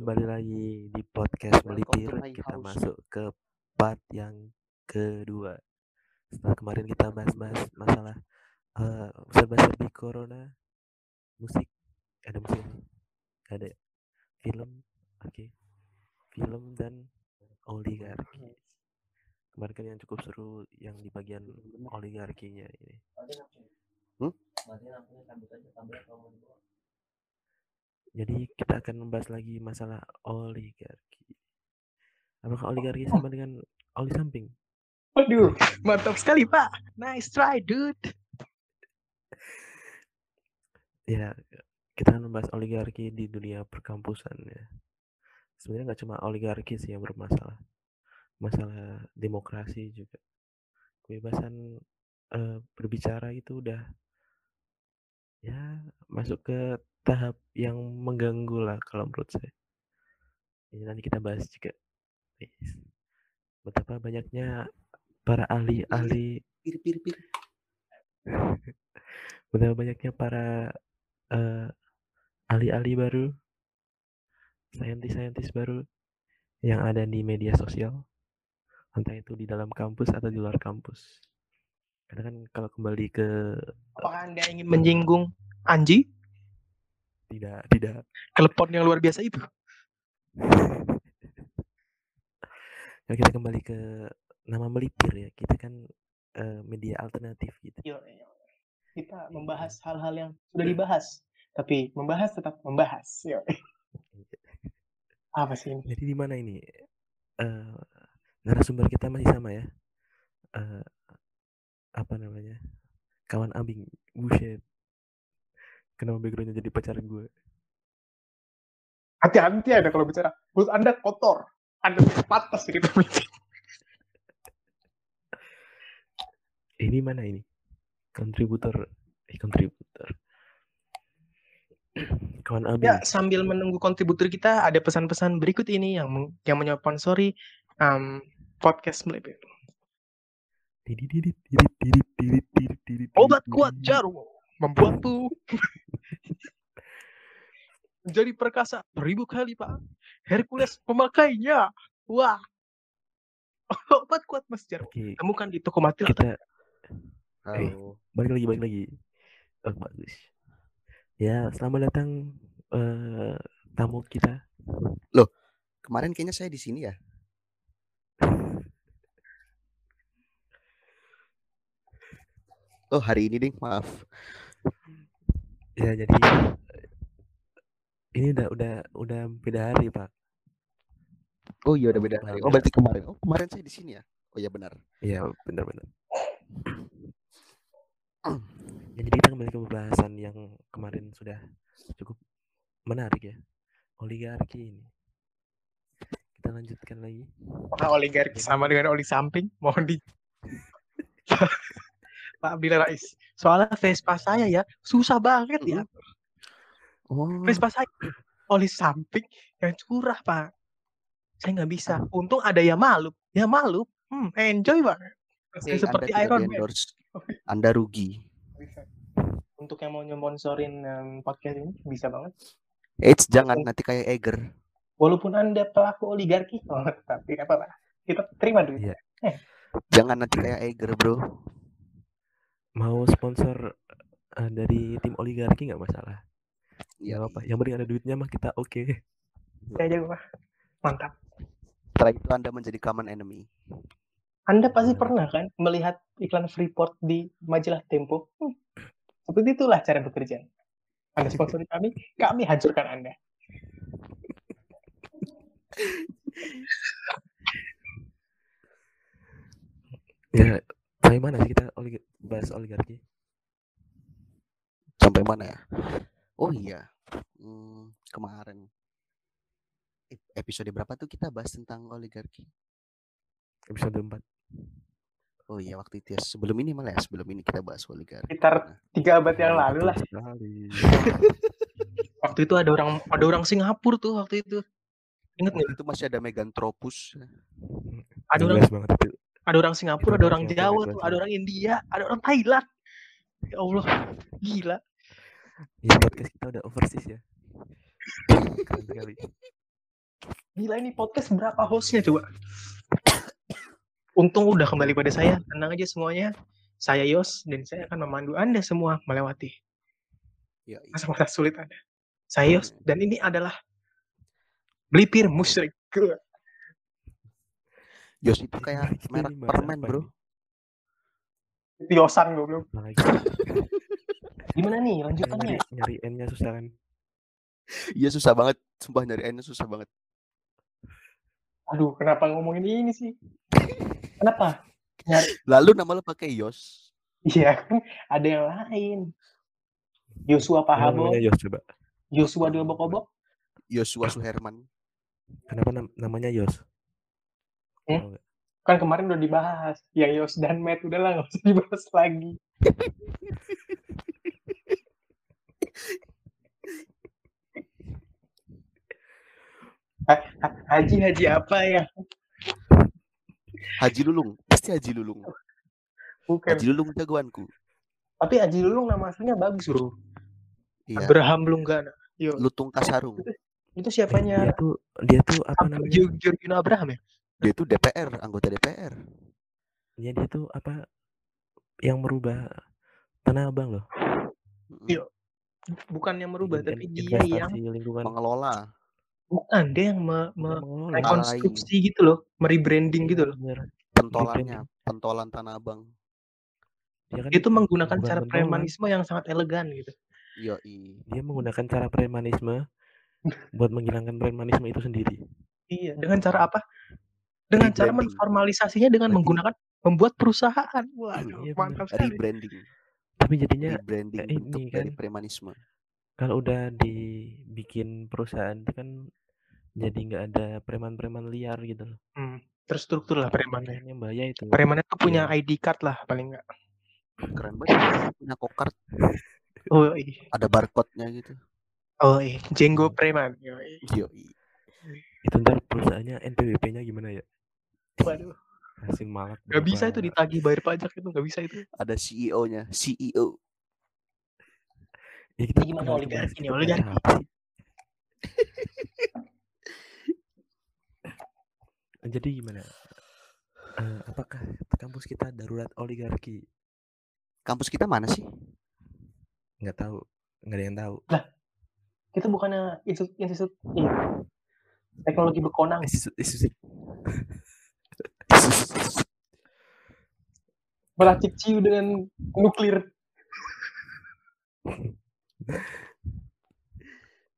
kembali lagi di podcast Melipir. Kita masuk ke part yang kedua. Setelah kemarin kita bahas-bahas masalah eh serba-serbi corona, musik, ada musik ada ya? Film, oke. Film dan oligarki. Kemarin kan yang cukup seru yang di bagian oligarkinya ini. Hmm? Jadi kita akan membahas lagi masalah oligarki. Apakah oligarki sama dengan oli samping? Waduh, mantap sekali Pak. Nice try, dude. Ya, kita akan membahas oligarki di dunia perkampusan ya. Sebenarnya nggak cuma oligarki sih yang bermasalah. Masalah demokrasi juga. Kebebasan eh, berbicara itu udah ya masuk ke tahap yang mengganggu lah kalau menurut saya. Ini nanti kita bahas juga. Betapa banyaknya para ahli-ahli Pir pir pir. betapa banyaknya para eh, ahli-ahli baru, saintis-saintis baru yang ada di media sosial, entah itu di dalam kampus atau di luar kampus. Karena kan kalau kembali ke Apakah Anda ingin menyinggung Anji? Tidak tidak Telepon yang luar biasa itu. kalau kita kembali ke nama melipir ya, kita kan eh, media alternatif gitu. Yo, yo. Kita membahas hal-hal yang sudah dibahas, tapi membahas tetap membahas. Yo. Apa sih ini? Jadi di mana ini? Eh, narasumber kita masih sama ya. Eh, apa namanya? Kawan Abing. Buset. Kenapa backgroundnya jadi pacar gue? Hati-hati ada kalau bicara. Mulut Anda kotor. Anda pantas jadi pemimpin. Ini mana ini? Kontributor. Eh, kontributor. Kawan Abing. Ya, sambil menunggu kontributor kita, ada pesan-pesan berikut ini yang yang menyponsori um, podcast melipir. Obat kuat didit. Jarum membuatmu menjadi perkasa beribu kali pak. Hercules memakainya. Wah. Obat kuat mas jarum. Oke, Temukan di toko mati atau kita Halo. balik lagi, balik lagi. Oh, bagus. Ya, selamat datang eh, tamu kita. Kemarin kayaknya saya di sini ya. Oh hari ini ding maaf. Ya, jadi ini udah udah udah beda hari, Pak. Oh iya udah beda hari. Oh berarti kemarin. Oh kemarin saya di sini ya. Oh iya benar. Iya, benar-benar. Ya, jadi kita kembali ke pembahasan yang kemarin sudah cukup menarik ya. Oligarki ini. Kita lanjutkan lagi. Apakah oligarki sama dengan oli samping? Mohon di Pak Abdillah Rais. Soalnya Vespa saya ya susah banget ya. Oh. Vespa saya oli samping yang curah Pak. Saya nggak bisa. Untung ada ya malu. Ya malu. Hmm, enjoy banget. Seperti anda Iron Man. Anda rugi. Untuk yang mau nyponsorin em, podcast ini bisa banget. Eits jangan nanti kayak Eger. Walaupun Anda pelaku oligarki, oh, tapi apa Pak? Kita terima duit. Iya. Jangan nanti kayak Eger bro. Mau sponsor eh, dari tim oligarki nggak masalah. Iya. Nggak apa. Yang penting ada duitnya mah kita oke. Saya aja Pak. Mantap. Setelah itu anda menjadi common enemy. Anda pasti pernah kan melihat iklan Freeport di majalah Tempo? Hmm. Seperti itulah cara bekerja. Anda sponsori kami, kami hancurkan Anda. Ya, sampai mana sih kita olig bahas oligarki? Sampai mana ya? Oh iya. Hmm, kemarin ep- episode berapa tuh kita bahas tentang oligarki? Episode 4. Oh iya waktu itu ya sebelum ini malah ya sebelum ini kita bahas oligarki. Sekitar tiga abad yang lalu lah. Waktu itu ada orang ada orang Singapura tuh waktu itu. Ingat nggak? Itu masih ada Meganthropus. Ada orang banget itu. Ada orang Singapura, ada orang Jawa tuh, ada orang India, ada orang Thailand. Ya Allah, gila. Ya podcast kita udah overseas ya. Keren sekali. Gila ini podcast berapa hostnya coba? Untung udah kembali pada saya. Tenang aja semuanya. Saya Yos dan saya akan memandu Anda semua melewati Ya, masa-masa sulit Anda. Saya Yos dan ini adalah Blipir Musyrik. Yos itu kayak merek ini bahas permen, Bro. Itu Yosan goblok. Gimana nih nyari, lanjutannya? nyari N-nya susah kan. Iya susah banget, sumpah nyari N susah banget. Aduh, kenapa ngomongin ini sih? Kenapa? Nyari Lalu nama lo pakai Yos. Iya kan ada yang lain. Yosua Pahabo, Yos coba? Yosua Diobok-obok. Yosua Suherman. Kenapa nam- namanya Yos? Hmm? Kan kemarin udah dibahas. Yang Yos dan Matt udah lah nggak usah dibahas lagi. Ha- ha- Haji Haji apa ya? Haji Lulung, pasti Haji Lulung. Bukan. Haji Lulung jagoanku. Tapi Haji Lulung nama aslinya bagus bro. Iya, Abraham Lunggana. Yo, Lutung Kasarung. itu Eh, siapanya? dia tuh dia tuh apa Ab- namanya? Giorgino Abraham ya? Dia itu DPR, anggota DPR. Ya dia tuh apa yang merubah Tanah Abang loh. Mm-mm. Iya. Bukan yang merubah, tapi dia yang lingkungan Mengelola. bukan dia yang me, me- mengelola. rekonstruksi gitu loh, merebranding Iya, gitu loh. Pentolannya, pentolan Tanah Abang. Dia kan Dia tuh menggunakan bukan cara pentolan. premanisme yang sangat elegan gitu. Yoi. dia menggunakan cara premanisme buat menghilangkan premanisme itu sendiri. Iya, dengan cara apa? Dengan cara menformalisasinya dengan menggunakan membuat perusahaan. Waduh, Iya, mantap sekali. Rebranding. Tapi jadinya Rebranding eh, bentuk ini dari kan. premanisme. kalau udah dibikin perusahaan itu kan jadi nggak ada preman-preman liar gitu loh. Hmm, terstruktur lah premannya. Kan yang bahaya itu. Premannya tuh punya Iya. ID card lah paling nggak. Keren banget. Punya kokart, Oh iya, ada barcode-nya gitu. oh iya, Jenggo preman. Yoi. Yoi. Itu ntar perusahaannya NPWP-nya gimana ya? Waduh, Hasil malak. nggak bisa itu ditagih bayar pajak itu nggak bisa itu. Ada CEO-nya, CEO. Ya, kita Ini gimana oligarki itu? oligarki? Jadi gimana? Eh, apakah kampus kita darurat oligarki? Kampus kita mana sih? Nggak tahu, nggak ada yang tahu. Kita bukannya institut, institut ini, teknologi bekonang. Isu, isu, Meracik ciu dengan nuklir.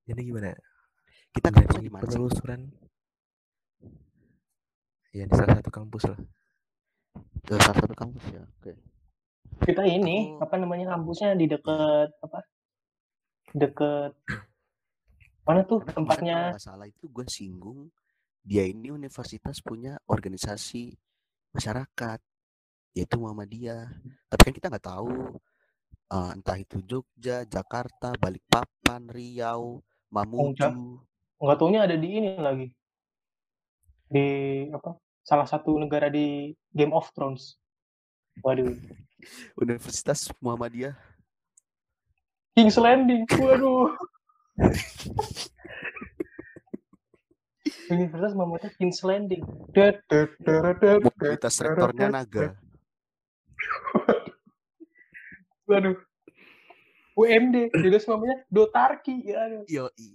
Jadi gimana? Kita kampusnya Dari di mana sih? penelusuran ya di salah satu kampus lah. Ke salah satu kampus ya. Oke. Kita ini Oh. apa namanya kampusnya di deket apa? Deket mana tuh kalau tempatnya? salah itu gue singgung dia ini universitas punya organisasi masyarakat yaitu Muhammadiyah. Tapi kan kita nggak tahu eh, entah itu Jogja, Jakarta, Balikpapan, Riau, Mamuju. Nggak taunya ada di ini lagi. Di apa? Salah satu negara di Game of Thrones. Waduh. Universitas Muhammadiyah. King's Landing. Waduh. Universitas Muhammadiyah King's Landing. Mobilitas rektornya naga. Waduh. UMD, Universitas Muhammadiyah Dotarki. Ya. Yoi.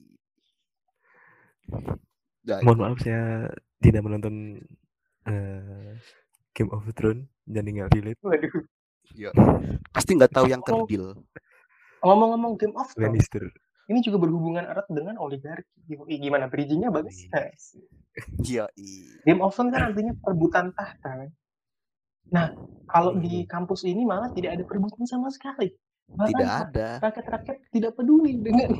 Nah, Mohon maaf saya tidak menonton eh, Game of Thrones jadi nggak relate. Waduh. Yo. Pasti nggak tahu yang Oh. kerdil. Ngomong-ngomong Game of Thrones, Lannister. ini juga berhubungan erat dengan oligarki. Yoi, Gimana bridgingnya bagus? Yoi. Game of Thrones kan artinya perebutan tahta. kan? Nah, kalau di kampus ini malah tidak ada perebutan sama sekali. Bahkan Tidak ada. rakyat-rakyat tidak peduli dengan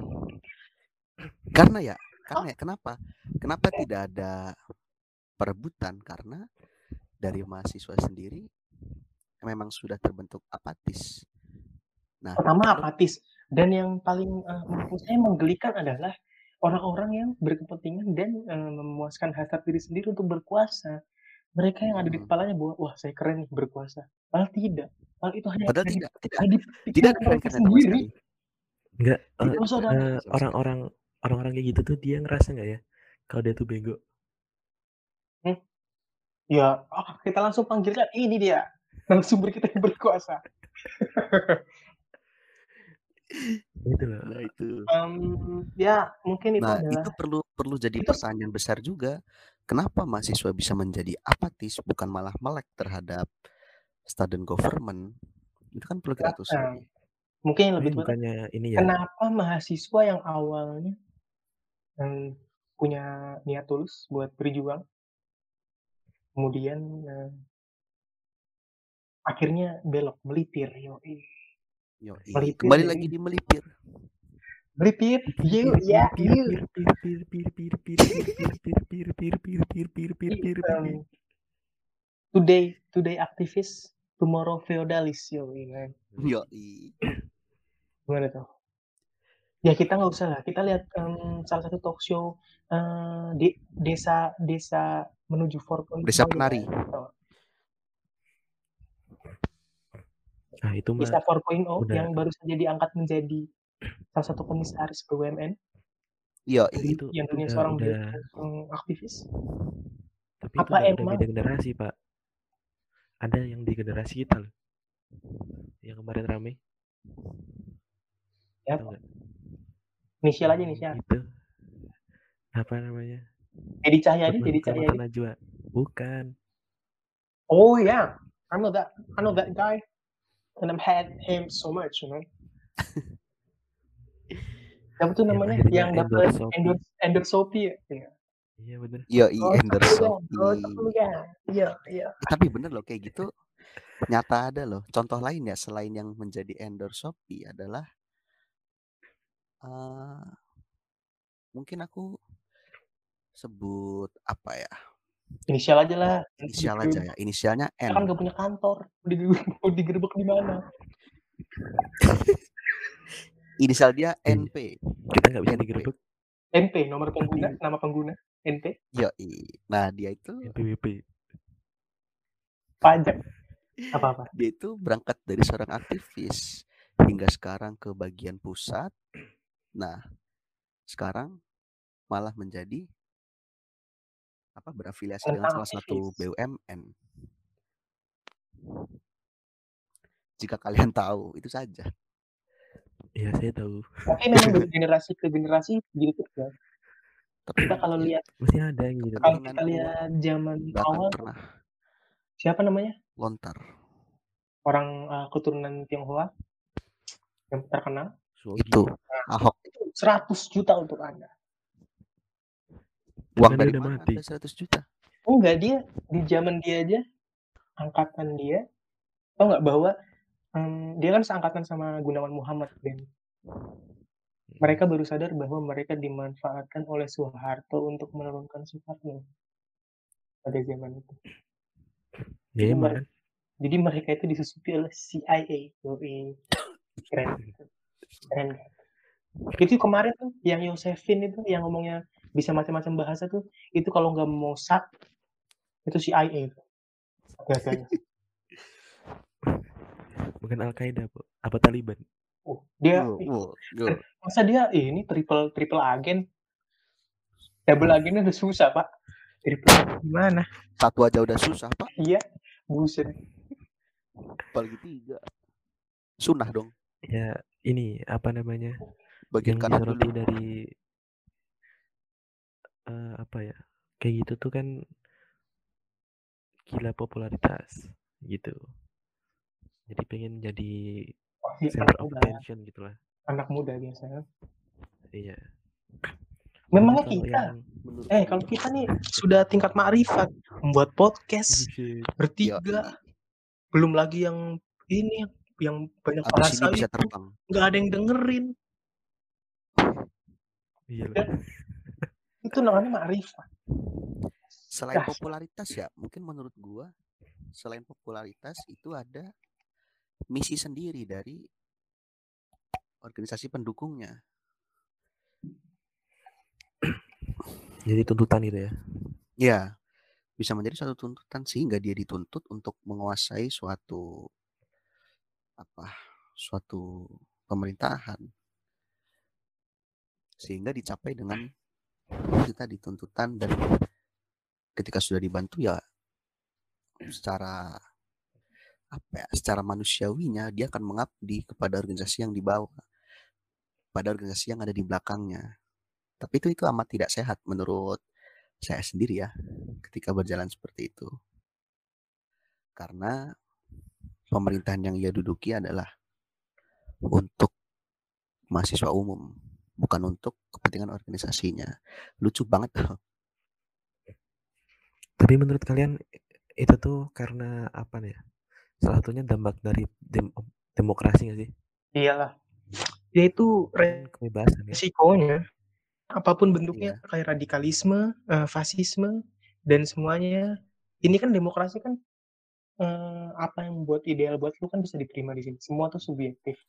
Karena ya, karena ya, kenapa? Kenapa tidak ada perebutan? Karena dari mahasiswa sendiri memang sudah terbentuk apatis. Nah, pertama kalau- apatis dan yang paling eh, menurut saya menggelikan adalah orang-orang yang berkepentingan dan eh, memuaskan hasrat diri sendiri untuk berkuasa. Mereka yang ada di Hmm. kepalanya bahwa wah saya keren nih berkuasa. Padahal tidak. Padahal itu hanya Padahal tidak, tidak, tidak mereka keren sama sendiri. sekali. Enggak, eh, Tidak eh, sama sekali. orang-orang orang-orang kayak gitu tuh dia ngerasa nggak ya? Kalau dia tuh bego. Hmm. Ya, oh, kita langsung panggilkan ini dia narasumber kita yang berkuasa. Itu loh. Nah itu. um, ya mungkin itu Nah adalah itu perlu perlu jadi itu pertanyaan besar juga. Kenapa mahasiswa bisa menjadi apatis bukan malah melek terhadap student government? Itu kan perlu kita telusuri. mungkin yang lebih bukannya ini ya. kenapa mahasiswa yang awalnya em, punya niat tulus buat berjuang, kemudian eh, akhirnya belok melipir. Yoi. Melipir, Kembali lagi di melipir. Melipir, you, ya, today, today aktivis, tomorrow feodalis, yoi. man. Yoi. Gimana tuh? Ya kita nggak usah lah. Kita lihat em, salah satu talk show eh, di desa desa menuju 4.0 Desa penari. Nah, itu mah Desa 4.0 udah yang baru saja diangkat menjadi salah satu komisaris BUMN tapi itu yang itu dunia udah seorang udah aktivis. tapi itu Apa udah emang beda generasi, Pak. Ada yang di generasi kita loh. Yang kemarin rame, ya inisial aja inisial. Itu apa namanya? Dedi Cahyadi, Mata Cahyadi. Najwa. Bukan. Oh ya, I know that, I know that guy, and I've had him so much, you know. Siapa tuh namanya? akhirnya Yang dapat endorse endorse endorse Shopee ya? Iya. Iya bener. Yoi Oh, endorse Shopee kan, oh, Shopee. Kan. Iya, iya. Eh, tapi bener loh kayak gitu nyata ada loh. Contoh lain ya selain yang menjadi endorse Shopee adalah eh mungkin aku sebut apa ya? Inisial aja lah. Inisial aja ya. Inisialnya kan N. gak punya kantor. Mau digerebek di mana? Inisial dia Iya. NP. Kita nggak bisa digerebek NP, nomor pengguna, nama pengguna. NP, Yoi. Nah, dia itu NPWP. pajak. Apa-apa. dia itu berangkat dari seorang aktivis hingga sekarang ke bagian pusat. Nah, sekarang malah menjadi apa berafiliasi dengan salah satu. BUMN. Jika kalian tahu, itu saja. Iya saya tahu. Tapi memang dari generasi ke generasi gitu ya. Tapi Kita kalau lihat, Mesti ada yang gitu. kalau kita lihat zaman bahkan awal, pernah siapa namanya? lontar. Orang uh, keturunan Tionghoa yang terkenal. Itu Nah, Ahok. itu 100 juta untuk Anda. Uang Kan dari udah mana mati. ada 100 juta? Enggak, dia di zaman dia aja, angkatan dia, tau nggak bahwa em, dia kan seangkatan sama Gunawan Muhammad dan mereka baru sadar bahwa mereka dimanfaatkan oleh Soeharto untuk menurunkan Soekarno pada zaman itu. Jadi, emang mer- kan. jadi mereka itu disusupi oleh CIA. Yoi. Keren. Keren kan? Itu kemarin tuh yang Yosefin itu yang ngomongnya bisa macam-macam bahasa tuh itu kalau nggak Mossad itu CIA itu biasanya. Bukan Al Qaeda, Bu. Apa Taliban? Oh, dia Wow, wow, wow. masa dia eh, ini triple triple agen double agennya udah susah pak triple gimana Satu aja udah susah, Pak. iya buset Apalagi tiga. Sunah dong. Ya ini apa namanya? Bagian kanan dulu. dari eh, apa ya? Kayak gitu tuh kan gila popularitas gitu. Jadi pengen jadi iya, center anak of muda attention gitu lah. anak muda biasanya Iya. memangnya kalau kita yang eh kalau kita nih sudah tingkat makrifat membuat podcast bertiga belum lagi yang ini yang- yang banyak bahasa bisa itu terbang. nggak ada yang dengerin Iya Ya. loh. itu namanya makrifat Selain popularitas ya, mungkin menurut gua selain popularitas itu ada misi sendiri dari organisasi pendukungnya. Jadi tuntutan gitu ya. Ya, bisa menjadi suatu tuntutan sehingga dia dituntut untuk menguasai suatu apa? suatu pemerintahan. Sehingga dicapai dengan itu tadi tuntutan dan ketika sudah dibantu ya secara apa ya secara manusiawinya dia akan mengabdi kepada organisasi yang dibawa pada organisasi yang ada di belakangnya. Tapi itu itu amat tidak sehat menurut saya sendiri ya ketika berjalan seperti itu. Karena pemerintahan yang ia duduki adalah untuk mahasiswa umum bukan untuk kepentingan organisasinya. Lucu banget. Tapi menurut kalian itu tuh karena apa nih? ya, Salah satunya dampak dari dem- demokrasi nggak sih? Iyalah. Ya itu kebebasan ya. resikonya. Apa pun bentuknya Iya. kayak radikalisme, eh, fasisme dan semuanya. Ini kan demokrasi kan eh, apa yang buat ideal buat lu kan bisa diterima di sini. Semua tuh subjektif.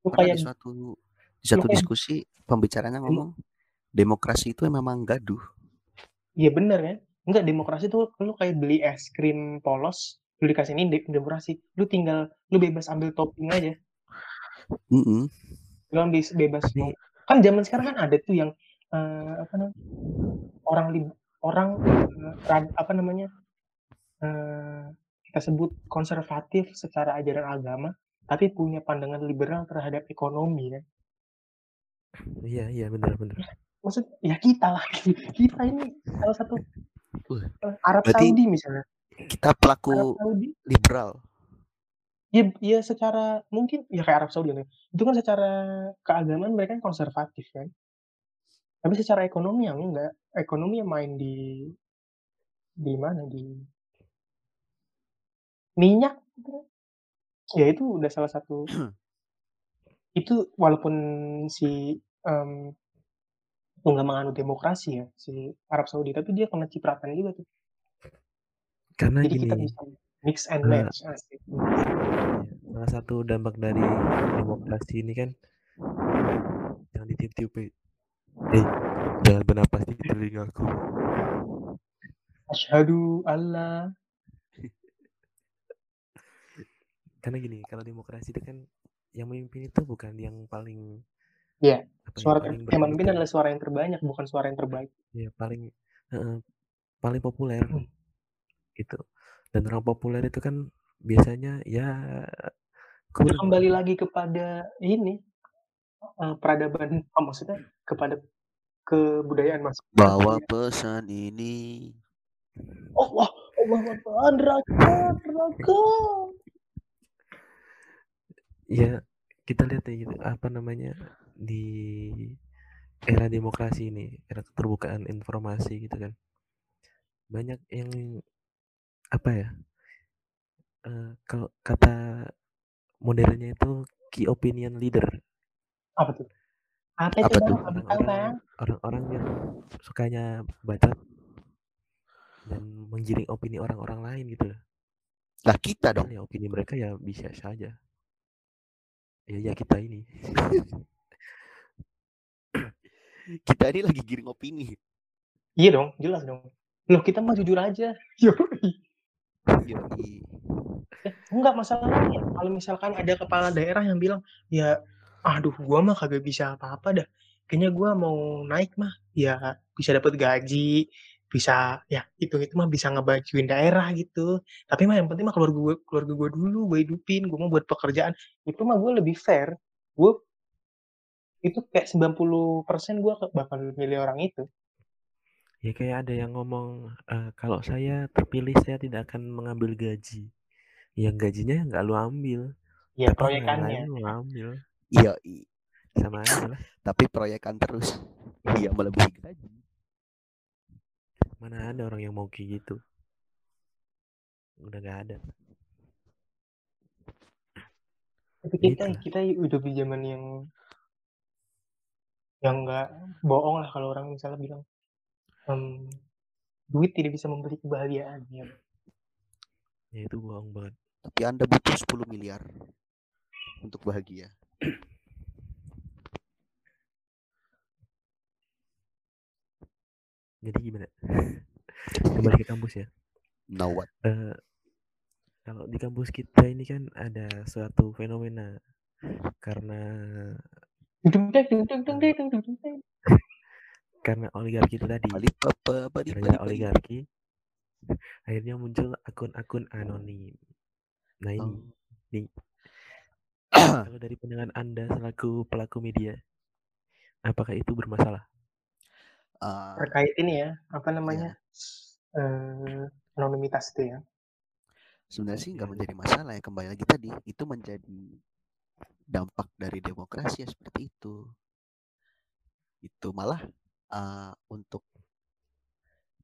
Lu kayak di suatu di satu kayak- diskusi pembicaranya ngomong demokrasi itu memang gaduh Iya bener kan? Enggak demokrasi tuh lu kayak beli es krim polos, lu dikasih ini de- demokrasi. Lu tinggal lu bebas ambil topping aja. Mm-mm. Lu ambil bebas mau. Kan zaman sekarang kan ada tuh yang eh, apa namanya? Orang orang rad- apa namanya? eh, kita sebut konservatif secara ajaran agama, tapi punya pandangan liberal terhadap ekonomi kan. iya iya benar benar. Maksud ya kita lah kita ini salah satu eh, Arab berarti- Saudi misalnya. Kita pelaku liberal Ya, ya secara mungkin ya kayak Arab Saudi gitu. Itu kan secara keagamaan mereka kan konservatif kan. Tapi secara ekonomi yang enggak. Ekonomi yang main di di mana di minyak gitu kan. Ya itu udah salah satu itu walaupun si itu nggak menganut demokrasi ya si Arab Saudi tapi dia kena cipratan juga tuh. Karena Jadi kita gini, bisa mix and eh, match asik. iya, salah satu dampak dari demokrasi ini kan jangan ditiup-tiup. eh. Eh, jangan bernapas di telingaku. Asyhadu Allah. Karena gini, kalau demokrasi itu kan yang memimpin itu bukan yang paling Iya, ya, Suara paling yang memimpin adalah suara yang terbanyak bukan suara yang terbaik. ya paling heeh, paling populer Hmm. Gitu. Dan orang populer itu kan biasanya ya kurang kembali lagi kepada ini eh, peradaban oh, maksudnya kepada kebudayaan mas bawa pesan ini. Allah Allah Allah neraka neraka. Ya kita lihat ya gitu apa namanya di era demokrasi ini era keterbukaan informasi gitu kan. Banyak yang apa ya eh, kalau kata modernnya itu key opinion leader. Apa tuh? Apa itu Apa tahu orang-orang yang sukanya baca dan menggiring opini orang-orang lain gitu loh. lah kita dong. Ya opini mereka ya bisa saja. Ya ya kita ini. kita ini lagi giring opini. Iya dong jelas dong. Loh kita mah jujur aja. Yoi. Yoi. Enggak masalahnya kalau misalkan ada kepala daerah yang bilang ya aduh gua mah kagak bisa apa-apa dah. Kayaknya gua mau naik mah ya bisa dapat gaji bisa ya itu itu mah bisa ngebajuin daerah gitu. Tapi mah yang penting mah keluarga gua keluarga gua dulu gue hidupin gua mau buat pekerjaan. Itu mah gue lebih fair. Gue itu kayak 90% gua ke- bakal milih orang itu Ya kayak ada yang ngomong "Eh, kalau saya terpilih saya tidak akan mengambil gaji. Yang gajinya nggak lu ambil, ya tapi proyekannya lu ambil. iya Sama aja lah. tapi proyekan terus iya melebihi gaji Mana ada orang yang mau kayak gitu. Udah gak ada. tapi kita Gitu kita udah di zaman yang yang nggak bohong lah kalau orang misalnya bilang "Em, duit tidak bisa membeli kebahagiaan ya Ya itu bohong banget. tapi anda butuh 10 miliar untuk bahagia Jadi gimana? Kembali ke kampus ya. now what Eh, kalau di kampus kita ini kan ada suatu fenomena karena karena oligarki itu tadi. Alibaba, badi. oligarki akhirnya muncul akun-akun anonim. Nah ini Oh. nih. Kalau dari pandangan anda selaku pelaku media apakah itu bermasalah? Ah, terkait ini ya apa namanya eh anonimitas itu ya. Sebenarnya sih nggak menjadi masalah ya kembali lagi tadi itu menjadi dampak dari demokrasi ya seperti itu. Itu malah ah, untuk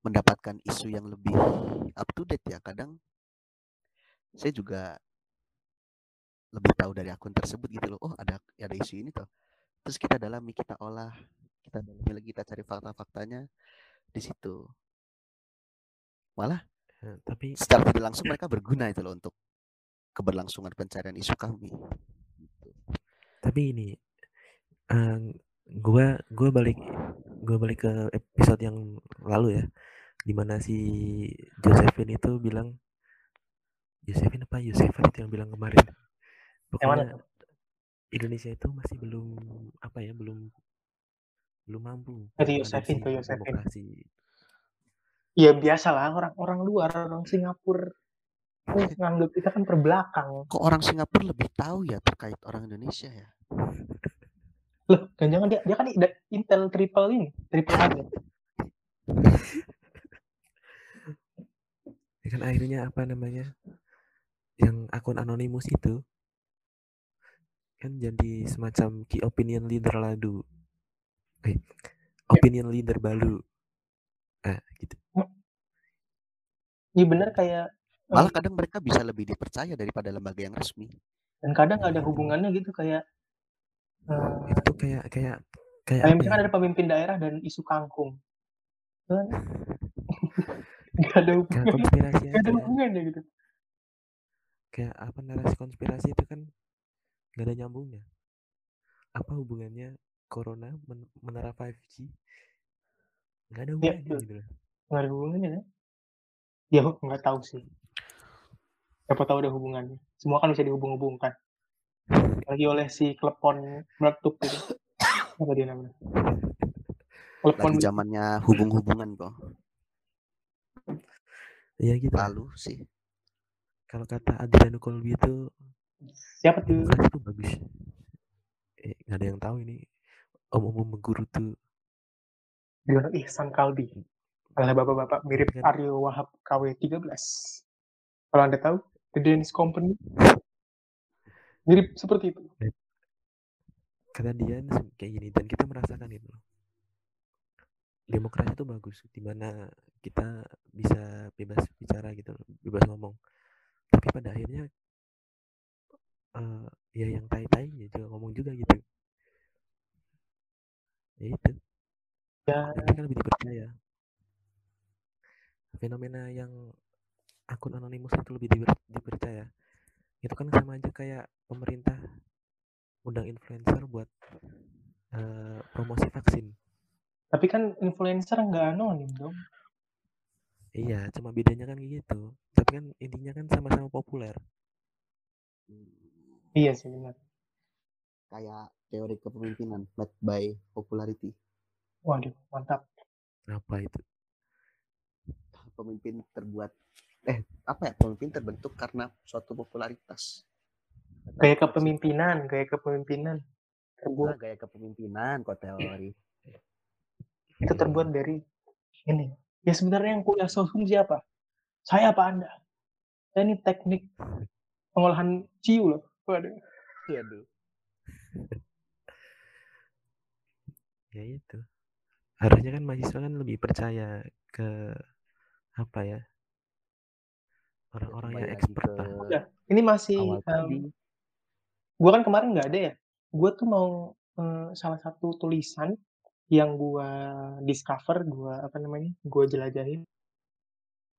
mendapatkan isu yang lebih up to date ya. Kadang saya juga lebih tahu dari akun tersebut gitu loh. Oh ada ada isu ini tuh terus kita dalami kita olah kita dalami lagi kita cari fakta-faktanya di situ. Malah Eh, tapi secara tidak langsung mereka berguna itu loh untuk keberlangsungan pencarian isu kami. Gitu. tapi ini eh, gua gua balik gua balik ke episode yang lalu ya di mana si Josephine itu bilang Josephine apa? Yosefat itu yang bilang kemarin? Yang mana pokoknya Indonesia itu masih belum apa ya belum belum mampu mengadopsi Yosefin tuh, Yosefin. demokrasi. Ya biasalah orang-orang luar orang Singapura. Tuh nganggap kita kan terbelakang kok orang Singapura lebih tahu ya terkait orang Indonesia ya loh jangan dia dia kan Intel triple ini triple A ya ya kan akhirnya apa namanya yang akun anonimus itu kan jadi semacam key opinion leader ladu eh opinion leader baru. Ah gitu. Iya bener kayak malah kadang mereka bisa lebih dipercaya daripada lembaga yang resmi. dan kadang nggak ada hubungannya gitu kayak eh, itu kayak kayak kayak kayak apa misalkan ya? ada pemimpin daerah dan isu kangkung. Kan? Nggak ada kayak hubungannya konspirasi nggak ada aja hubungannya gitu. Kayak apa narasi konspirasi itu kan nggak ada nyambungnya. Apa hubungannya corona men- menara 5G nggak ada hubungannya betul. gitu loh. Nggak ada hubungannya kan? Ya nggak tahu sih. Siapa tahu ada hubungannya. Semua kan bisa dihubung-hubungkan lagi oleh si klepon meletup gitu apa dia namanya? Klepon lagi zamannya hubung-hubungan kok Iya gitu. Lalu sih. Kalau kata Adriano Colby itu siapa tuh? Itu bagus. Eh nggak ada yang tahu ini. Om-om guru tuh. Diono Ihsan Kalbi. Adalah bapak-bapak mirip Aryo Wahab KW 13 kalau anda tahu The Danish Company mirip seperti itu. Kata dia kayak gini dan kita merasakan itu loh. demokrasi itu bagus di mana kita bisa bebas bicara gitu bebas ngomong. Tapi pada akhirnya eh ya yang tai-tai ya juga ngomong juga gitu. Ya itu. Ya. Dan mereka lebih dipercaya. Fenomena yang akun anonimus itu lebih diper- dipercaya itu kan sama aja kayak pemerintah undang influencer buat eh, promosi vaksin tapi kan influencer nggak anonim dong Iya, cuma bedanya kan gitu. Tapi kan intinya kan sama-sama populer. iya sih benar kayak teori kepemimpinan led by popularity waduh mantap Apa itu? pemimpin terbuat eh apa ya pemimpin terbentuk karena suatu popularitas. Kayak kepemimpinan kayak kepemimpinan. Nah, terbuat gaya kepemimpinan kok teori. Itu terbuat dari ini. Ya sebenarnya yang kuliah sosum siapa? Saya apa anda? Saya ini teknik pengolahan ciu loh. Waduh. Waduh. Ya itu. Harusnya kan mahasiswa kan lebih percaya ke apa ya? Orang-orang yang expert ke lah. Ya, ini masih awal tadi gue kan kemarin nggak ada ya gue tuh mau eh, salah satu tulisan yang gue discover gue apa namanya gue jelajahin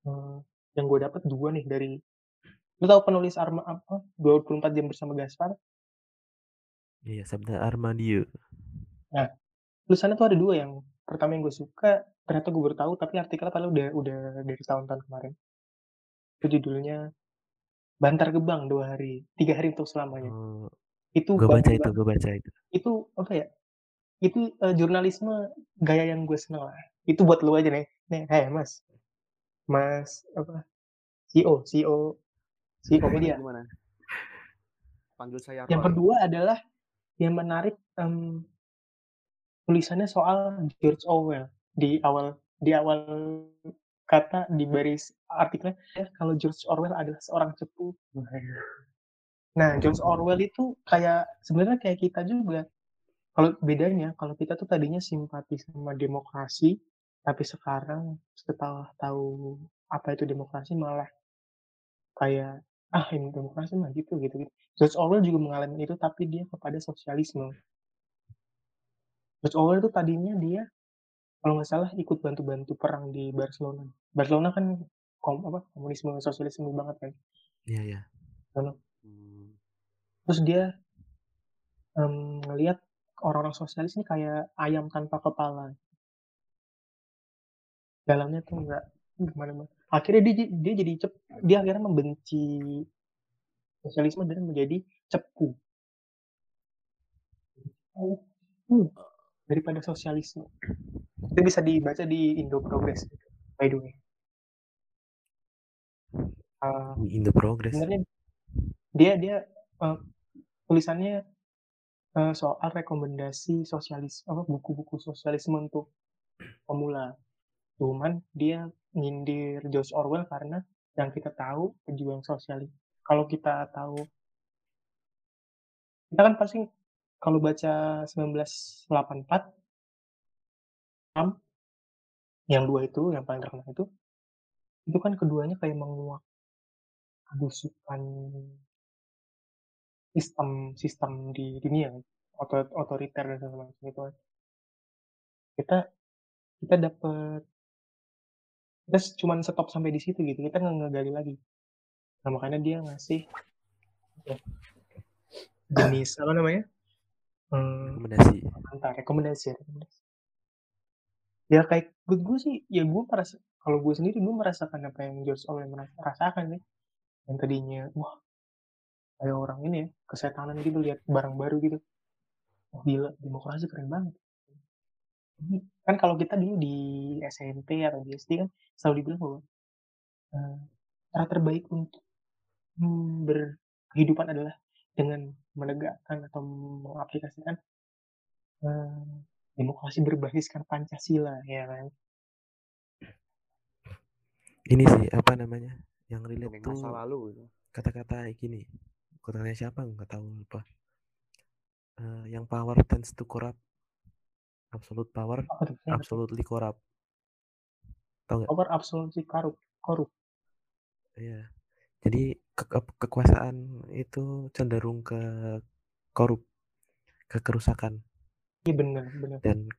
eh, yang gue dapat dua nih dari lu tahu penulis Arma apa 24 jam bersama Gaspar Iya, Sabda Armadio. tulisannya tuh ada dua yang pertama yang gue suka ternyata gue baru tahu tapi artikelnya padahal udah udah dari tahun-tahun kemarin itu judulnya Bantar Gebang dua hari tiga hari untuk selamanya Oh, itu gue baca itu, gue baca itu. itu apa ya itu uh, jurnalisme gaya yang gue seneng lah. Itu buat lu aja nih. Nih, hey mas, mas apa? CEO, CEO, CEO media. Gimana? Panggil saya Yang kedua adalah yang menarik um, tulisannya soal George Orwell di awal di awal kata di baris artikelnya ya, kalau George Orwell adalah seorang cepu. Nah, George Orwell itu kayak sebenarnya kayak kita juga. Kalau bedanya, kalau kita tuh tadinya simpati sama demokrasi, tapi sekarang setelah tahu apa itu demokrasi malah kayak ah ini demokrasi mah gitu gitu gitu. George Orwell juga mengalami itu tapi dia kepada sosialisme. George Orwell itu tadinya dia kalau nggak salah ikut bantu-bantu perang di Barcelona. Barcelona kan kom apa komunisme sosialisme banget kan. Iya iya. Hmm. Terus dia um, ngelihat orang-orang sosialis ini kayak ayam tanpa kepala. Dalamnya tuh nggak gimana mana. Akhirnya dia dia jadi cep, dia akhirnya membenci sosialisme dan menjadi cepu. Uh, daripada sosialisme. Itu bisa dibaca di Indo Progress, by the way. Uh, Indo Progress. Sebenarnya dia dia uh, tulisannya uh, soal rekomendasi sosialis apa buku-buku sosialisme untuk pemula. Cuman dia nyindir George Orwell karena yang kita tahu pejuang sosialis. Kalau kita tahu kita kan pasti kalau baca 1984 yang dua itu yang paling terkenal itu itu kan keduanya kayak menguak kebusukan sistem sistem di dunia otor, otoriter dan segala macam itu kita kita dapat kita cuma stop sampai di situ gitu kita nggak ngegali lagi. Nah makanya dia ngasih ya, jenis apa namanya hmm, rekomendasi. Entah rekomendasi rekomendasi. Ya kayak gue, gue sih ya gue merasa kalau gue sendiri gue merasakan apa yang George Orwell merasakan nih. Yang tadinya wah kayak orang ini ya kesetanan gitu lihat barang baru gitu. Wah gila demokrasi keren banget. Kan kalau kita dulu di SMP atau di SD kan selalu dibilang bahwa uh, cara terbaik untuk hmm, berkehidupan adalah dengan menegakkan atau mengaplikasikan uh, demokrasi berbasiskan Pancasila ya kan? Ini sih apa namanya yang relate tuh masa lalu gitu. kata-kata gini kata siapa nggak tahu lupa. Uh, yang power tends to corrupt. Absolute power absolutely corrupt. Tahu nggak? Power absolutely korup korup iya jadi ke ke kekuasaan itu cenderung ke korup ke kerusakan Iya benar, benar. Dan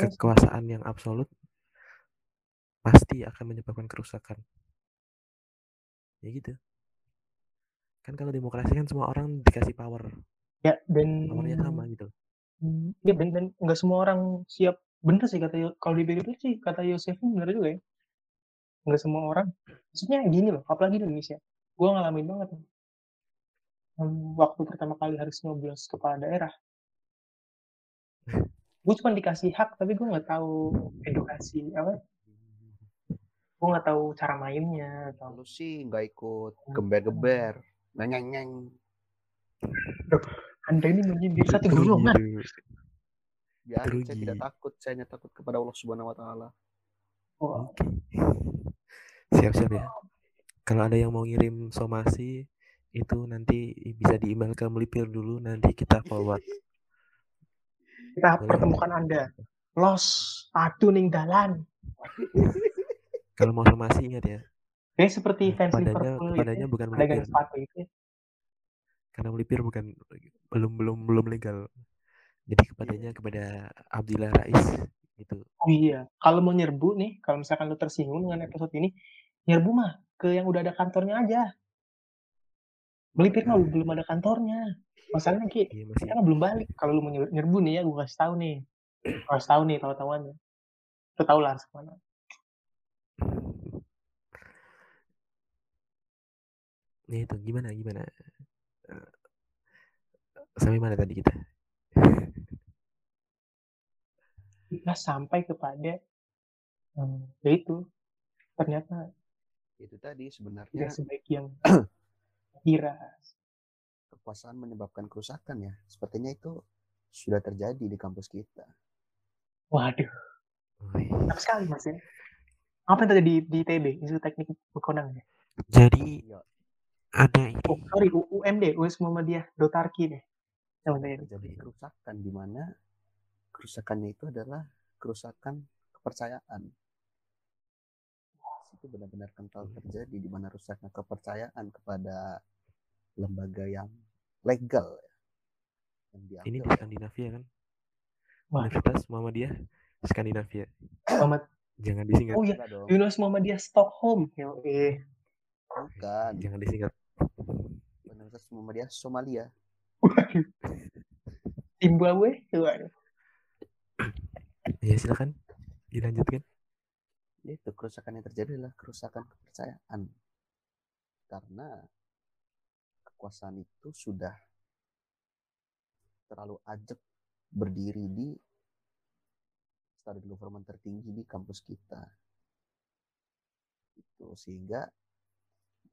kekuasaan yang absolut pasti akan menyebabkan kerusakan. Ya gitu. Kan kalau demokrasi kan semua orang dikasih power. Ya, dan powernya sama gitu. Ya, dan, dan nggak semua orang siap. Bener sih kata kalau di BBB sih kata Yosef bener juga ya. Nggak semua orang. Maksudnya gini loh, apalagi di Indonesia. Gue ngalamin banget. Waktu pertama kali harus nyoblos kepala daerah, gue cuma dikasih hak tapi gue nggak tahu edukasi apa? Gue nggak tahu cara mainnya atau lu sih nggak ikut geber-geber neng neng anda ini menyindir satu golongan ya saya tidak takut. Saya hanya takut kepada Allah Subhanahu Wa Taala. Oh. oke siap-siap ya kalau ada yang mau ngirim somasi itu nanti bisa di email ke melipir dulu nanti kita forward kita Boleh. pertemukan Anda. Los, adu ning dalan. Kalau mau somasi ingat ya. Kayak seperti fans padanya, Liverpool padanya bukan melipir. sepatu itu. Karena melipir bukan belum belum belum legal. Jadi kepadanya yeah. kepada Abdillah Rais gitu. Oh iya, kalau mau nyerbu nih, kalau misalkan lu tersinggung dengan episode ini, nyerbu mah ke yang udah ada kantornya aja. Melipir mah belum ada kantornya. Masalahnya ki iya, masih... kan belum balik. Kalau lu mau nyerbu nih ya gue kasih tahu nih. Kasih tahu nih tahu-tahuannya. Lu tahu lah harus ke mana. Ya itu gimana gimana? Sampai mana tadi kita? Kita sampai kepada ya itu. Ternyata itu tadi tidak sebenarnya sebaik yang kira kekuasaan menyebabkan kerusakan ya. Sepertinya itu sudah terjadi di kampus kita. Waduh. Mantap sekali mas ya. Apa yang tadi di, di TB Institut Teknik Bekonang ya? Jadi Iya. ada ini oh sorry UMD US Muhammadiyah Dotarki deh. Terjadi kerusakan di mana kerusakannya itu adalah kerusakan kepercayaan itu benar-benar kental terjadi di mana rusaknya kepercayaan kepada lembaga yang legal ya. yang dianggap ini di Skandinavia kan? Wah. Universitas Muhammadiyah Skandinavia. Muhammad Jangan disingkat. oh iya Yunus Muhammadiyah Stockholm yo eh bukan Jangan disingkat. Universitas Muhammadiyah Somalia. Zimbabwe waduh Ya silakan dilanjutkan. Itu kerusakan yang terjadi adalah kerusakan kepercayaan. Karena kekuasaan itu sudah terlalu ajak berdiri di student government tertinggi di kampus kita. Itu sehingga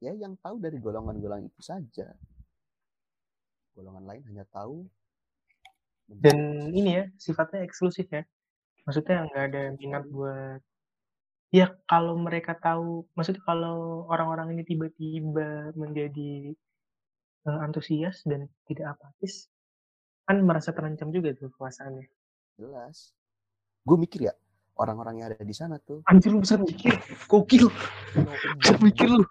ya yang tahu dari golongan-golongan itu saja. Golongan lain hanya tahu dan ini ya sifatnya eksklusif ya. Maksudnya nggak ada minat buat ya kalau mereka tahu maksudnya kalau orang-orang ini tiba-tiba menjadi eh, antusias dan tidak apatis kan merasa terancam juga tuh kekuasaannya. Jelas. Gue mikir ya orang-orang yang ada di sana tuh. Anjir lu bisa mikir. Gokil. Bisa mikir lu.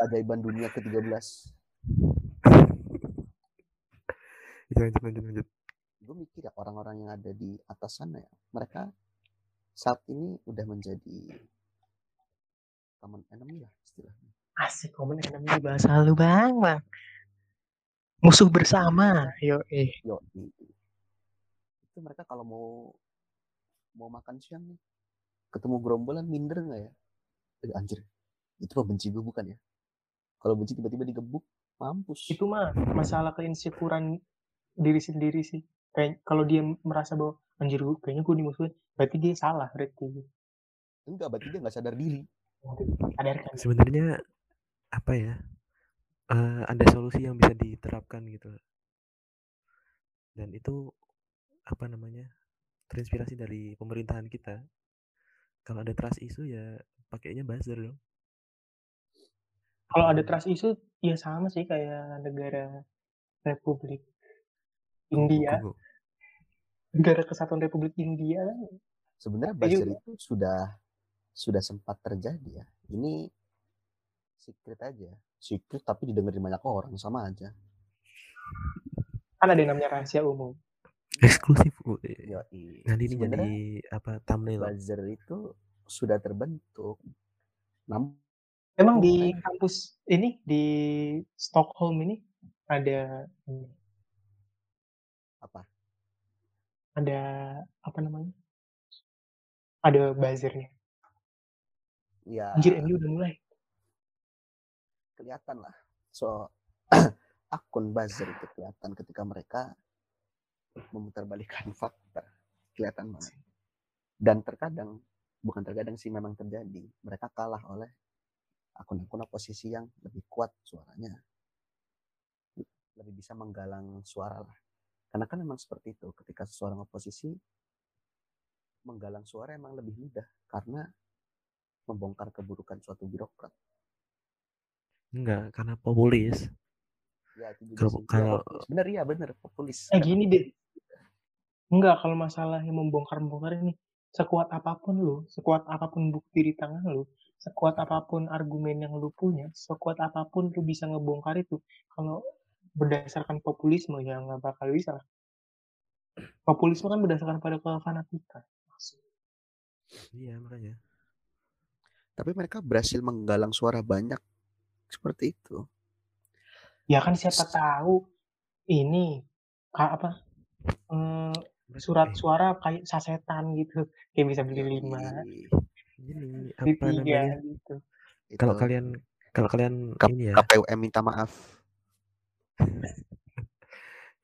Keajaiban dunia ke-13 Ya, lanjut lanjut lanjut. gue mikir ya orang-orang yang ada di atas sana ya mereka saat ini udah menjadi common enemy lah istilahnya. Asik komen enemy bahasa lu bang bang. Musuh bersama yo eh yo itu mereka kalau mau mau makan siang nih ketemu gerombolan minder nggak ya? Eh, anjir. Itu mah benci gue bukan ya? Kalau benci tiba-tiba digebuk mampus. Itu mah masalah keinsekuran diri sendiri sih kayak kalau dia merasa bahwa anjir gua- kayaknya gue dimusuhin berarti dia salah berarti enggak berarti dia nggak sadar diri sadarkan Sebenarnya apa ya? eh, ada solusi yang bisa diterapkan gitu. Dan itu apa namanya? Terinspirasi dari pemerintahan kita. Kalau ada trust isu ya pakainya buzzer dong. kalau ada Apalagi- trust isu ya sama sih kayak negara Republik India. negara kesatuan Republik India. Kan sebenarnya buzzer itu sudah sudah sempat terjadi ya. Ini secret aja. Secret tapi didengerin banyak orang sama aja. Kan ada yang namanya rahasia umum. Eksklusif. Yoi. Nanti ini jadi apa thumbnail. buzzer itu sudah terbentuk. Namun emang di kampus ini di Stockholm ini ada apa? Ada apa namanya? Ada buzzernya ya. Anjir MU udah mulai. Kelihatan lah. So akun buzzer itu kelihatan ketika mereka memutarbalikkan fakta. Kelihatan banget. Dan terkadang bukan terkadang sih memang terjadi. Mereka kalah oleh akun-akun oposisi yang lebih kuat suaranya. Lebih bisa menggalang suara lah karena kan memang seperti itu ketika seseorang oposisi menggalang suara emang lebih mudah karena membongkar keburukan suatu birokrat. Enggak, karena populis. ya itu juga Kalau- Iya, kalau- populis. bener ya bener populis. Eh gini deh enggak kalau masalah yang membongkar-bongkar ini sekuat apa pun lu sekuat apa pun bukti di tangan lu sekuat apa pun argumen yang lu punya sekuat apa pun lu bisa ngebongkar itu kalau berdasarkan populisme ya nggak bakal bisa lah. populisme kan berdasarkan pada kefanatikan Iya, makanya. tapi mereka berhasil menggalang suara banyak seperti itu ya kan siapa tahu ini apa eh, surat Eh, suara kayak sasetan gitu kayak bisa beli lima. Ini apa tiga namanya? gitu Kalau kalian kalau kalian Kap- ini ya, KPUM minta maaf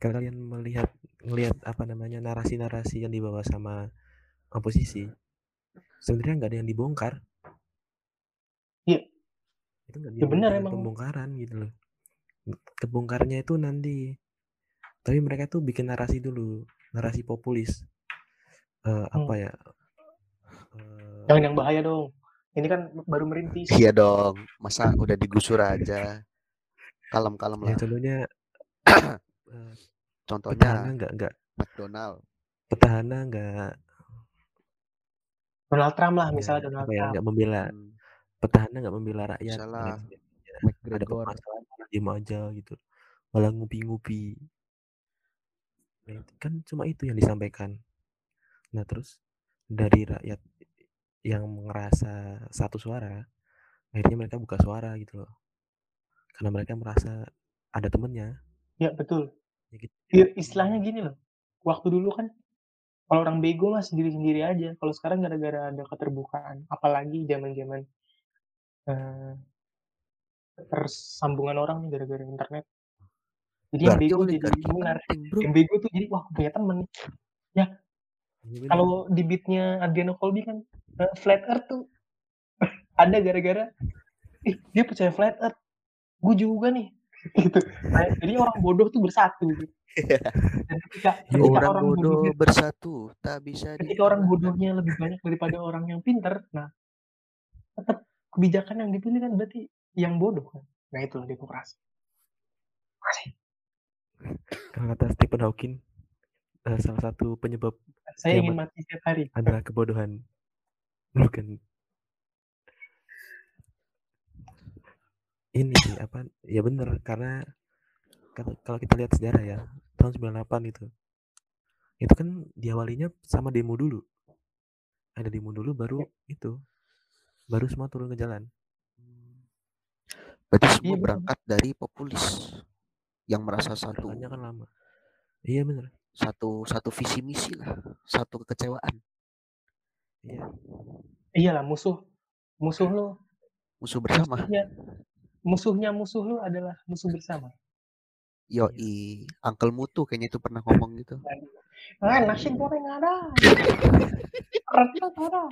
kalian melihat ngelihat apa namanya narasi-narasi yang dibawa sama oposisi sebenarnya nggak ada yang dibongkar Iya. itu nggak Ya benar emang. pembongkaran gitu loh kebongkarnya itu nanti tapi mereka tuh bikin narasi dulu narasi populis Eh, apa ya Eh, Jangan yang bahaya dong. Ini kan baru merintis. Iya dong, masa udah digusur aja. Kalem-kalem ya lah. contohnya eh, petahana Contohnya nggak nggak McDonald. petahana nggak Donald Trump lah, ya, misalnya Donald ya Trump. nggak membela Hmm, petahana nggak membela rakyat lain sebagainya. ada McGregor. permasalahan diem aja gitu malah ngupi-ngupi Nah, kan cuma itu yang disampaikan nah terus dari rakyat yang ngerasa satu suara akhirnya mereka buka suara gitu loh karena mereka merasa ada temennya Ya betul. ya gitu Ya, istilahnya gini loh. Waktu dulu kan kalau orang bego mah sendiri-sendiri aja. Kalau sekarang gara-gara ada keterbukaan, apalagi zaman-zaman eh, persambungan orang nih gara-gara internet. Jadi yang bego jadi bro. Yang bego tuh jadi wah punya temen. Iya bener. Kalau di beatnya Adriano Colby kan eh, flat earth tuh ada gara-gara ih dia percaya flat earth. Gue juga nih. gitu. Nah, jadi orang bodoh tuh bersatu. Gitu. Dan ketika, ketika Orang orang bodoh bodohnya bersatu tak bisa ketika orang bodohnya lebih banyak daripada orang yang pinter, nah tetap kebijakan yang dipilih kan berarti yang bodoh kan. Nah itu demokrasi. Kalau kata Stephen Hawking eh, salah satu penyebab Saya ingin mati setiap hari. adalah kebodohan bukan ini sih apa ya bener karena kalau kalau kita lihat sejarah ya tahun 98 itu itu kan diawalinya sama demo dulu. Ada demo dulu baru itu baru semua turun ke jalan. Berarti Iya, semua betul. berangkat dari populis yang merasa satu kan lama. Iya bener. satu satu visi misi lah, satu kekecewaan. iya. Iyalah musuh musuh lo. Musuh bersama. Musuhnya musuh lo adalah musuh bersama. Yoi, Uncle Mutu kayaknya itu pernah ngomong gitu. Ah, nasi goreng ada. Rendang ada.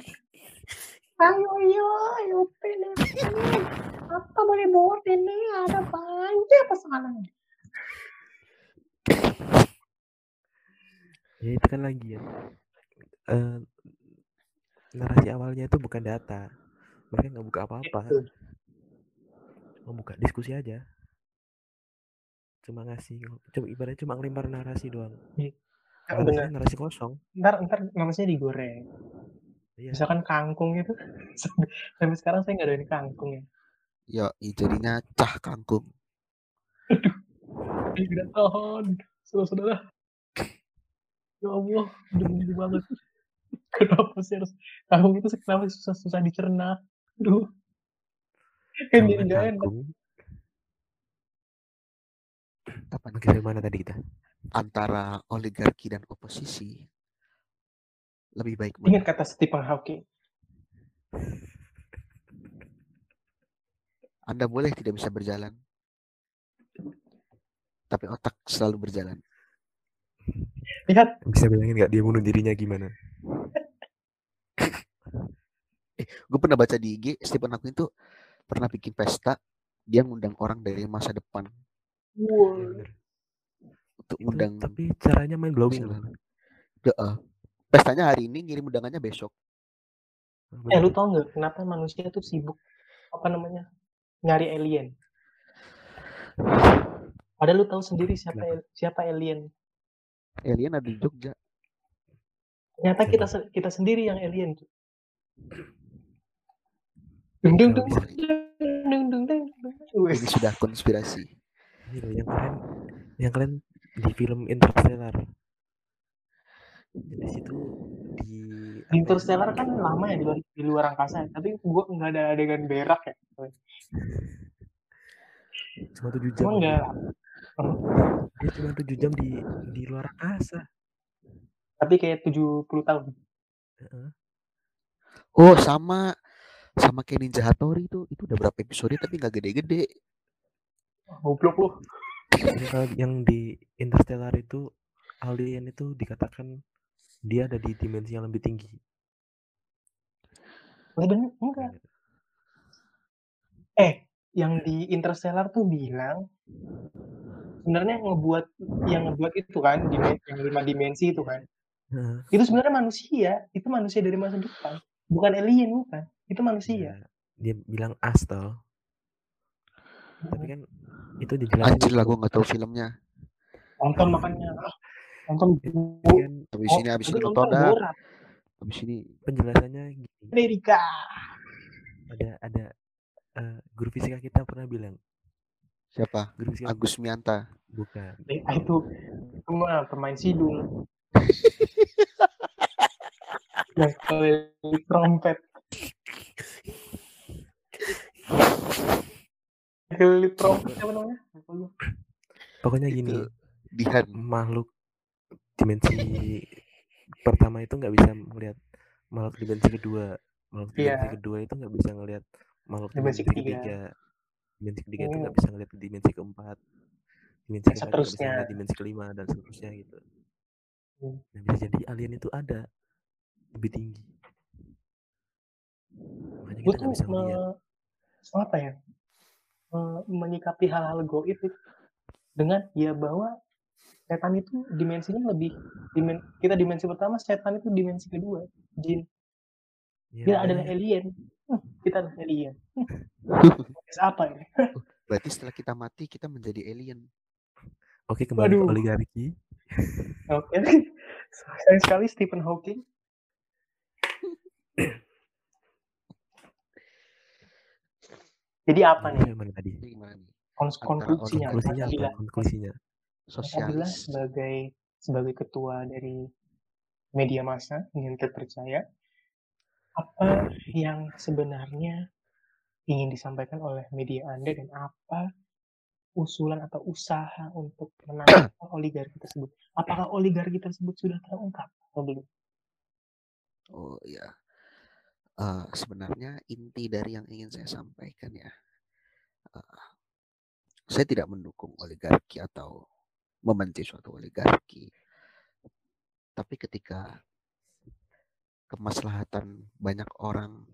Ayo, ayo, ayo, pilih. Apa boleh buat ini? Ada banyak pesanan. ya itu kan lagi ya Eh, narasi awalnya itu bukan data mereka nggak buka apa-apa. Cuma buka diskusi aja cuma ngasih cuma ibaratnya cuma ngelempar narasi doang narasinya Benar. narasi kosong Ntar, ntar namanya digoreng. iya Misalkan kangkung itu, sampai, sekarang saya nggak ada ini kangkung ya. Yoi, jadinya cah kangkung. Ih, Tidak tahan, saudara-saudara. Ya Allah, udah menunggu banget. Kenapa sih harus kangkung itu kenapa susah-susah dicerna? Aduh. Kan jadi nggak enak. Apa dari mana tadi kita Antara oligarki dan oposisi lebih baik mana? Ingat kata Stephen Hawking. Anda boleh tidak bisa berjalan, tapi otak selalu berjalan. Lihat, bisa bilangin nggak dia bunuh dirinya gimana Gue pernah baca di IG, Stephen Hawking itu pernah bikin pesta, dia ngundang orang dari masa depan wow. bener untuk ngundang tapi caranya main blowing loh Heeh. Pestanya hari ini, ngirim undangannya besok. Eh, lu tau nggak kenapa manusia tuh sibuk apa namanya nyari alien? Padahal lu tahu sendiri siapa Kenapa? siapa alien. Alien ada di Jogja. Ternyata kita kita sendiri yang alien. Dung dung dung dung dung sudah konspirasi. ini loh yang kalian yang kalian di film Interstellar. Di situ di ya, Interstellar kan lama ya di luar, di luar angkasa, tapi gua nggak ada adegan berak ya. cuma tujuh jam. Emang nggak dia cuma tujuh jam di di luar angkasa. Tapi kayak 70 tahun. Heeh. Oh, sama sama kayak Ninja Hattori itu itu udah berapa episode tapi nggak gede-gede. Goblok lu. Yang kalau yang di Interstellar itu alien itu dikatakan dia ada di dimensi yang lebih tinggi bener enggak. Eh, yang di Interstellar tuh bilang sebenarnya ngebuat yang ngebuat itu kan dimen- yang lima dimensi itu kan. Heeh. Itu sebenarnya manusia, itu manusia dari masa depan. Bukan alien bukan. Itu manusia. Iya. Dia bilang as toh. Tapi kan itu dijelasin Anjir lah gue nggak tahu filmnya. Nonton makanya. Nonton kan Habis Oh, ini habis itu ini nonton dah. Borat. Habis ini penjelasannya gini. Amerika. Ada ada eh, guru fisika kita pernah bilang, siapa? guru fisika Agus Mianta. bukan. Eh, itu itu mah pemain sidul. yang trompet. Apa namanya? Pokoknya gini, Dihan. makhluk dimensi pertama itu nggak bisa melihat makhluk dimensi kedua. Makhluk Iya. dimensi kedua itu nggak bisa ngelihat makhluk Dimensi dimensi, ketiga. ketiga. Dimensi ketiga itu Oh. nggak bisa ngelihat dimensi keempat. Dimensi keempat nggak bisa seterusnya. ngelihat dimensi kelima dan seterusnya gitu. Hmm. Nah, bisa jadi alien itu ada lebih tinggi. Makanya Gue kita tuh bisa me- apa ya? me- menyikapi hal-hal goib itu dengan ya bahwa setan itu dimensinya lebih dimen, kita dimensi pertama setan itu dimensi kedua jin Ya, dia adalah makanya alien Hmm, kita adalah alien apa ini Berarti setelah kita mati kita menjadi alien. Oke kembali ke Waduh. oligarki. oke sayang sekali Stephen Hawking jadi apa nih tadi? Gimana Antara konklusinya Konklusinya apa? Konklusinya. Sosialis. sebagai sebagai ketua dari media massa yang terpercaya apa yang sebenarnya ingin disampaikan oleh media Anda dan apa usulan atau usaha untuk menangkap oligarki tersebut? Apakah oligarki tersebut sudah terungkap atau belum? Oh iya. Eh, sebenarnya inti dari yang ingin saya sampaikan ya, eh, saya tidak mendukung oligarki atau membenci suatu oligarki. Tapi ketika kemaslahatan banyak orang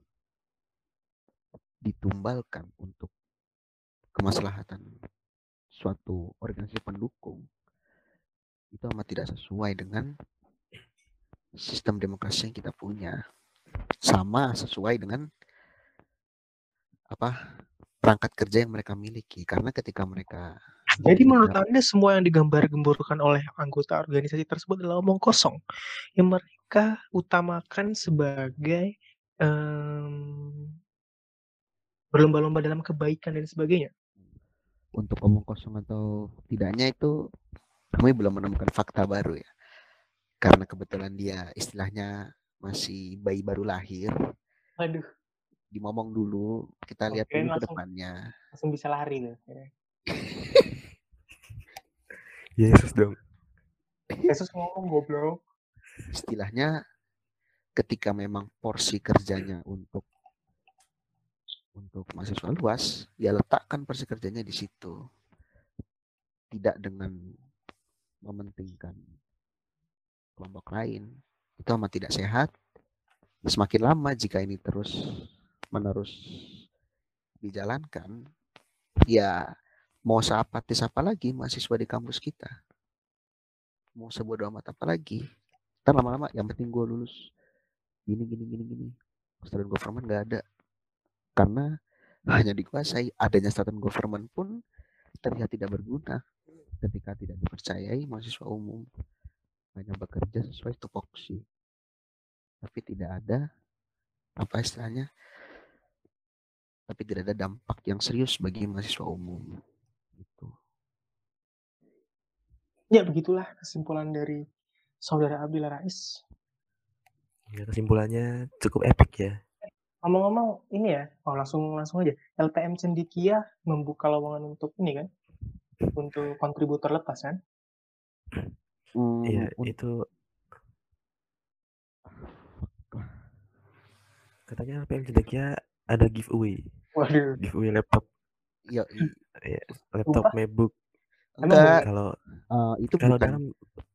ditumbalkan untuk kemaslahatan suatu organisasi pendukung, itu amat tidak sesuai dengan sistem demokrasi yang kita punya sama sesuai dengan apa perangkat kerja yang mereka miliki karena ketika mereka Jadi menurut Anda semua yang digambar-gemburkan oleh anggota organisasi tersebut adalah omong kosong yang mereka utamakan sebagai em, berlomba-lomba dalam kebaikan dan sebagainya. untuk omong kosong atau tidaknya itu kami belum menemukan fakta baru ya karena kebetulan dia istilahnya masih bayi baru lahir Waduh, dimomong dulu kita lihat Oke, dulu ke langsung. depannya langsung bisa lari tuh. Yesus dong. Yesus ngomong goblok. istilahnya ketika memang porsi kerjanya untuk untuk mahasiswa luas ya letakkan porsi kerjanya di situ tidak dengan mementingkan kelompok lain itu amat tidak sehat. Semakin lama jika ini terus menerus dijalankan ya mau seapatis apa lagi mahasiswa di kampus kita? Mau sebodoh amat apa lagi? Ntar lama-lama yang penting gue lulus. Gini gini gini gini. Student government gak ada. Karena hanya dikuasai. Adanya student government pun terlihat tidak berguna ketika tidak dipercayai mahasiswa umum hanya bekerja sesuai tupoksi tapi tidak ada apa istilahnya tapi tidak ada dampak yang serius bagi mahasiswa umum gitu Ya begitulah kesimpulan dari saudara Abdullah Rais. Ya, kesimpulannya cukup epic ya. Ngomong-ngomong ini ya, oh langsung langsung aja. LPM Cendikia membuka lowongan untuk ini kan, untuk kontributor lepas kan? Iya, Hmm, un- itu katanya LPM Cendekia ada giveaway, Waduh, giveaway laptop, ya, i- laptop Sumpah? MacBook. Emang enggak Kalau eh, itu kalau bukan dalam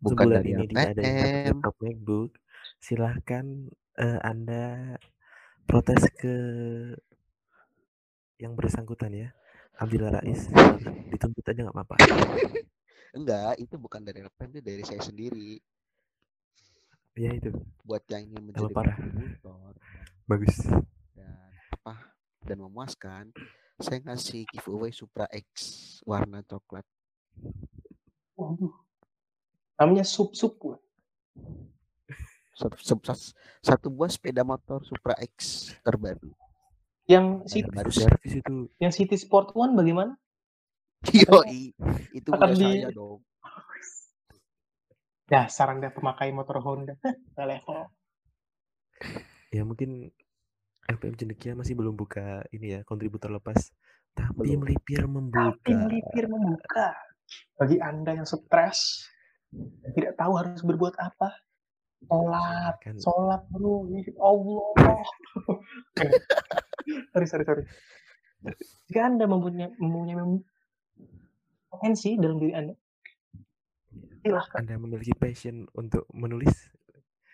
bukan sebulan dari ini tidak ada LPM laptop MacBook, silahkan eh, Anda protes ke yang bersangkutan ya. Abdillah Rais dituntut aja nggak apa-apa. Enggak, itu bukan dari Repen, itu dari saya sendiri. Ya itu, Buat yang ingin menjadi parah. kontributor bagus. dan apa dan memuaskan, saya ngasih giveaway Supra X warna coklat. Waduh. Namanya sup-sup. Bu. Satu, buah sepeda motor Supra X terbaru. Yang City, baru servis itu. yang City Sport One bagaimana? Yoi, itu di- saya dong. Dasar anda pemakai motor Honda. Level. Ya mungkin LPM Cendekia masih belum buka ini ya kontributor lepas. Tapi Belum. melipir Tapi membuka. melipir membuka. Bagi anda yang stres, tidak tahu harus berbuat apa, sholat, Kan sholat bro, ya Allah. sorry, sorry, sorry. Jika anda mempunyai, mempunyai mem- potensi dalam diri anda, silahkan Anda memiliki passion untuk menulis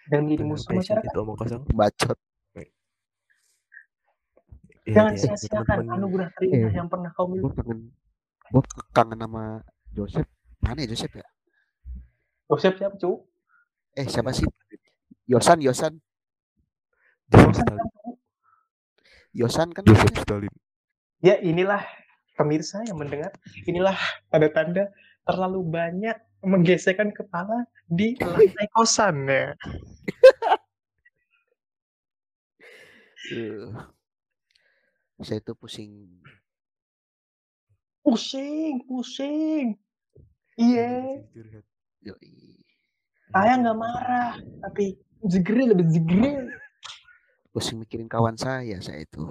dan menjadi musuh masyarakat. itu omong kosong. Bacot. Ya, Jangan ya, sia-siakan anugerah terindah Eh, yang pernah kau Gue miliki. kangen, gue kangen sama Joseph. Mana ya Joseph ya? Oh, siap siap cu. Eh siapa sih? Yosan, Yosan, Joseph Stalin. kan? Yosan kan Joseph? Stalin. Ya inilah pemirsa yang mendengar. Inilah tanda-tanda terlalu banyak menggesekkan kepala di lantai kosan ya. Saya tuh pusing. Pusing, pusing. Iya. Yoi. saya nggak marah, tapi jegril lebih jegril. Pusing mikirin kawan saya, saya itu.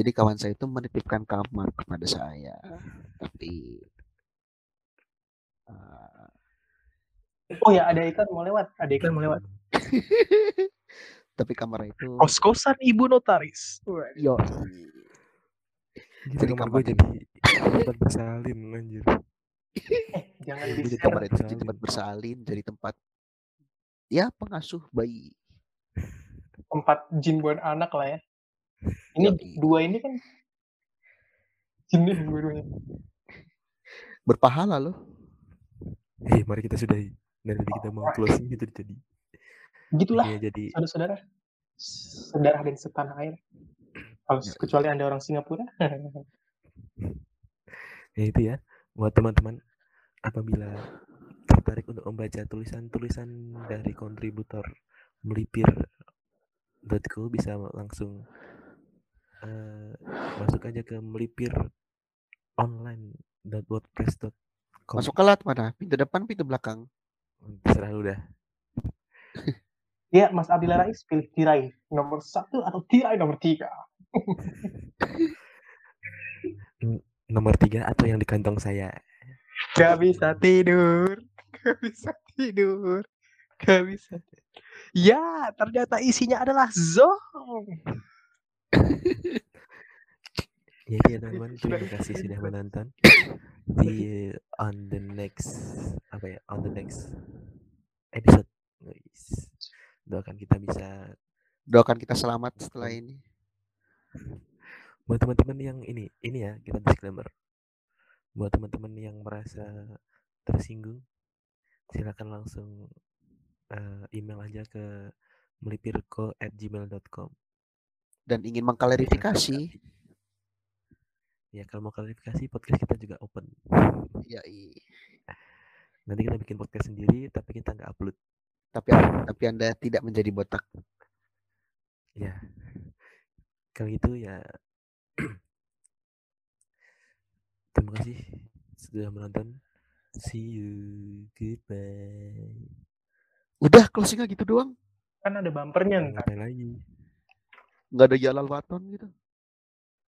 Jadi kawan saya itu menitipkan kamar kepada saya. Tapi eh, Oh ya, ada ikan mau lewat, ada ikan mau lewat. tapi kamar itu Kos-kosan ibu notaris. yo Jadi Jadi kamar gue jadi tempat bersalin anjir. Eh, jangan Ibu di di kamar itu jadi tempat bersalin, jadi tempat ya pengasuh bayi. tempat jin buat anak lah ya. Ini Yoi. dua ini kan jin nih dua-duanya. Berpahala loh. Hei, mari kita sudahi. Dan tadi kita mau closing itu jadi. Gitulah, Intinya jadi saudara-saudara. Saudara dan setanah air. Kalau Yoi. kecuali Anda orang Singapura. ya itu ya buat teman-teman apabila tertarik untuk membaca tulisan-tulisan dari kontributor melipir.co bisa langsung eh, masuk aja ke melipir online.wordpress.com Masuk ke lat mana? Pintu depan, pintu belakang. terserah lu dah ya, Mas Abdillah Rais pilih tirai nomor satu atau tirai nomor tiga. nomor tiga atau yang di kantong saya Gak bisa tidur. Gak bisa tidur. Gak bisa. Ya, ternyata isinya adalah zong. Ya ya teman-teman terima kasih sudah menonton you on the next apa ya on the next episode Guys. doakan kita bisa Doakan kita selamat setelah ini. buat teman-teman yang ini ini ya kita disclaimer buat teman-teman yang merasa tersinggung silakan langsung eh, email aja ke melipirko at gmail.com Dan ingin mengklarifikasi. ya kalau mau klarifikasi podcast kita juga open. Ya, i- nanti kita bikin podcast sendiri tapi kita nggak upload. Tapi tapi Anda tidak menjadi botak. ya. Kalau itu ya terima kasih sudah menonton. See you. Goodbye. Udah closingnya gitu doang. Kan ada bumpernya lagi Nggak ada jalal waton gitu.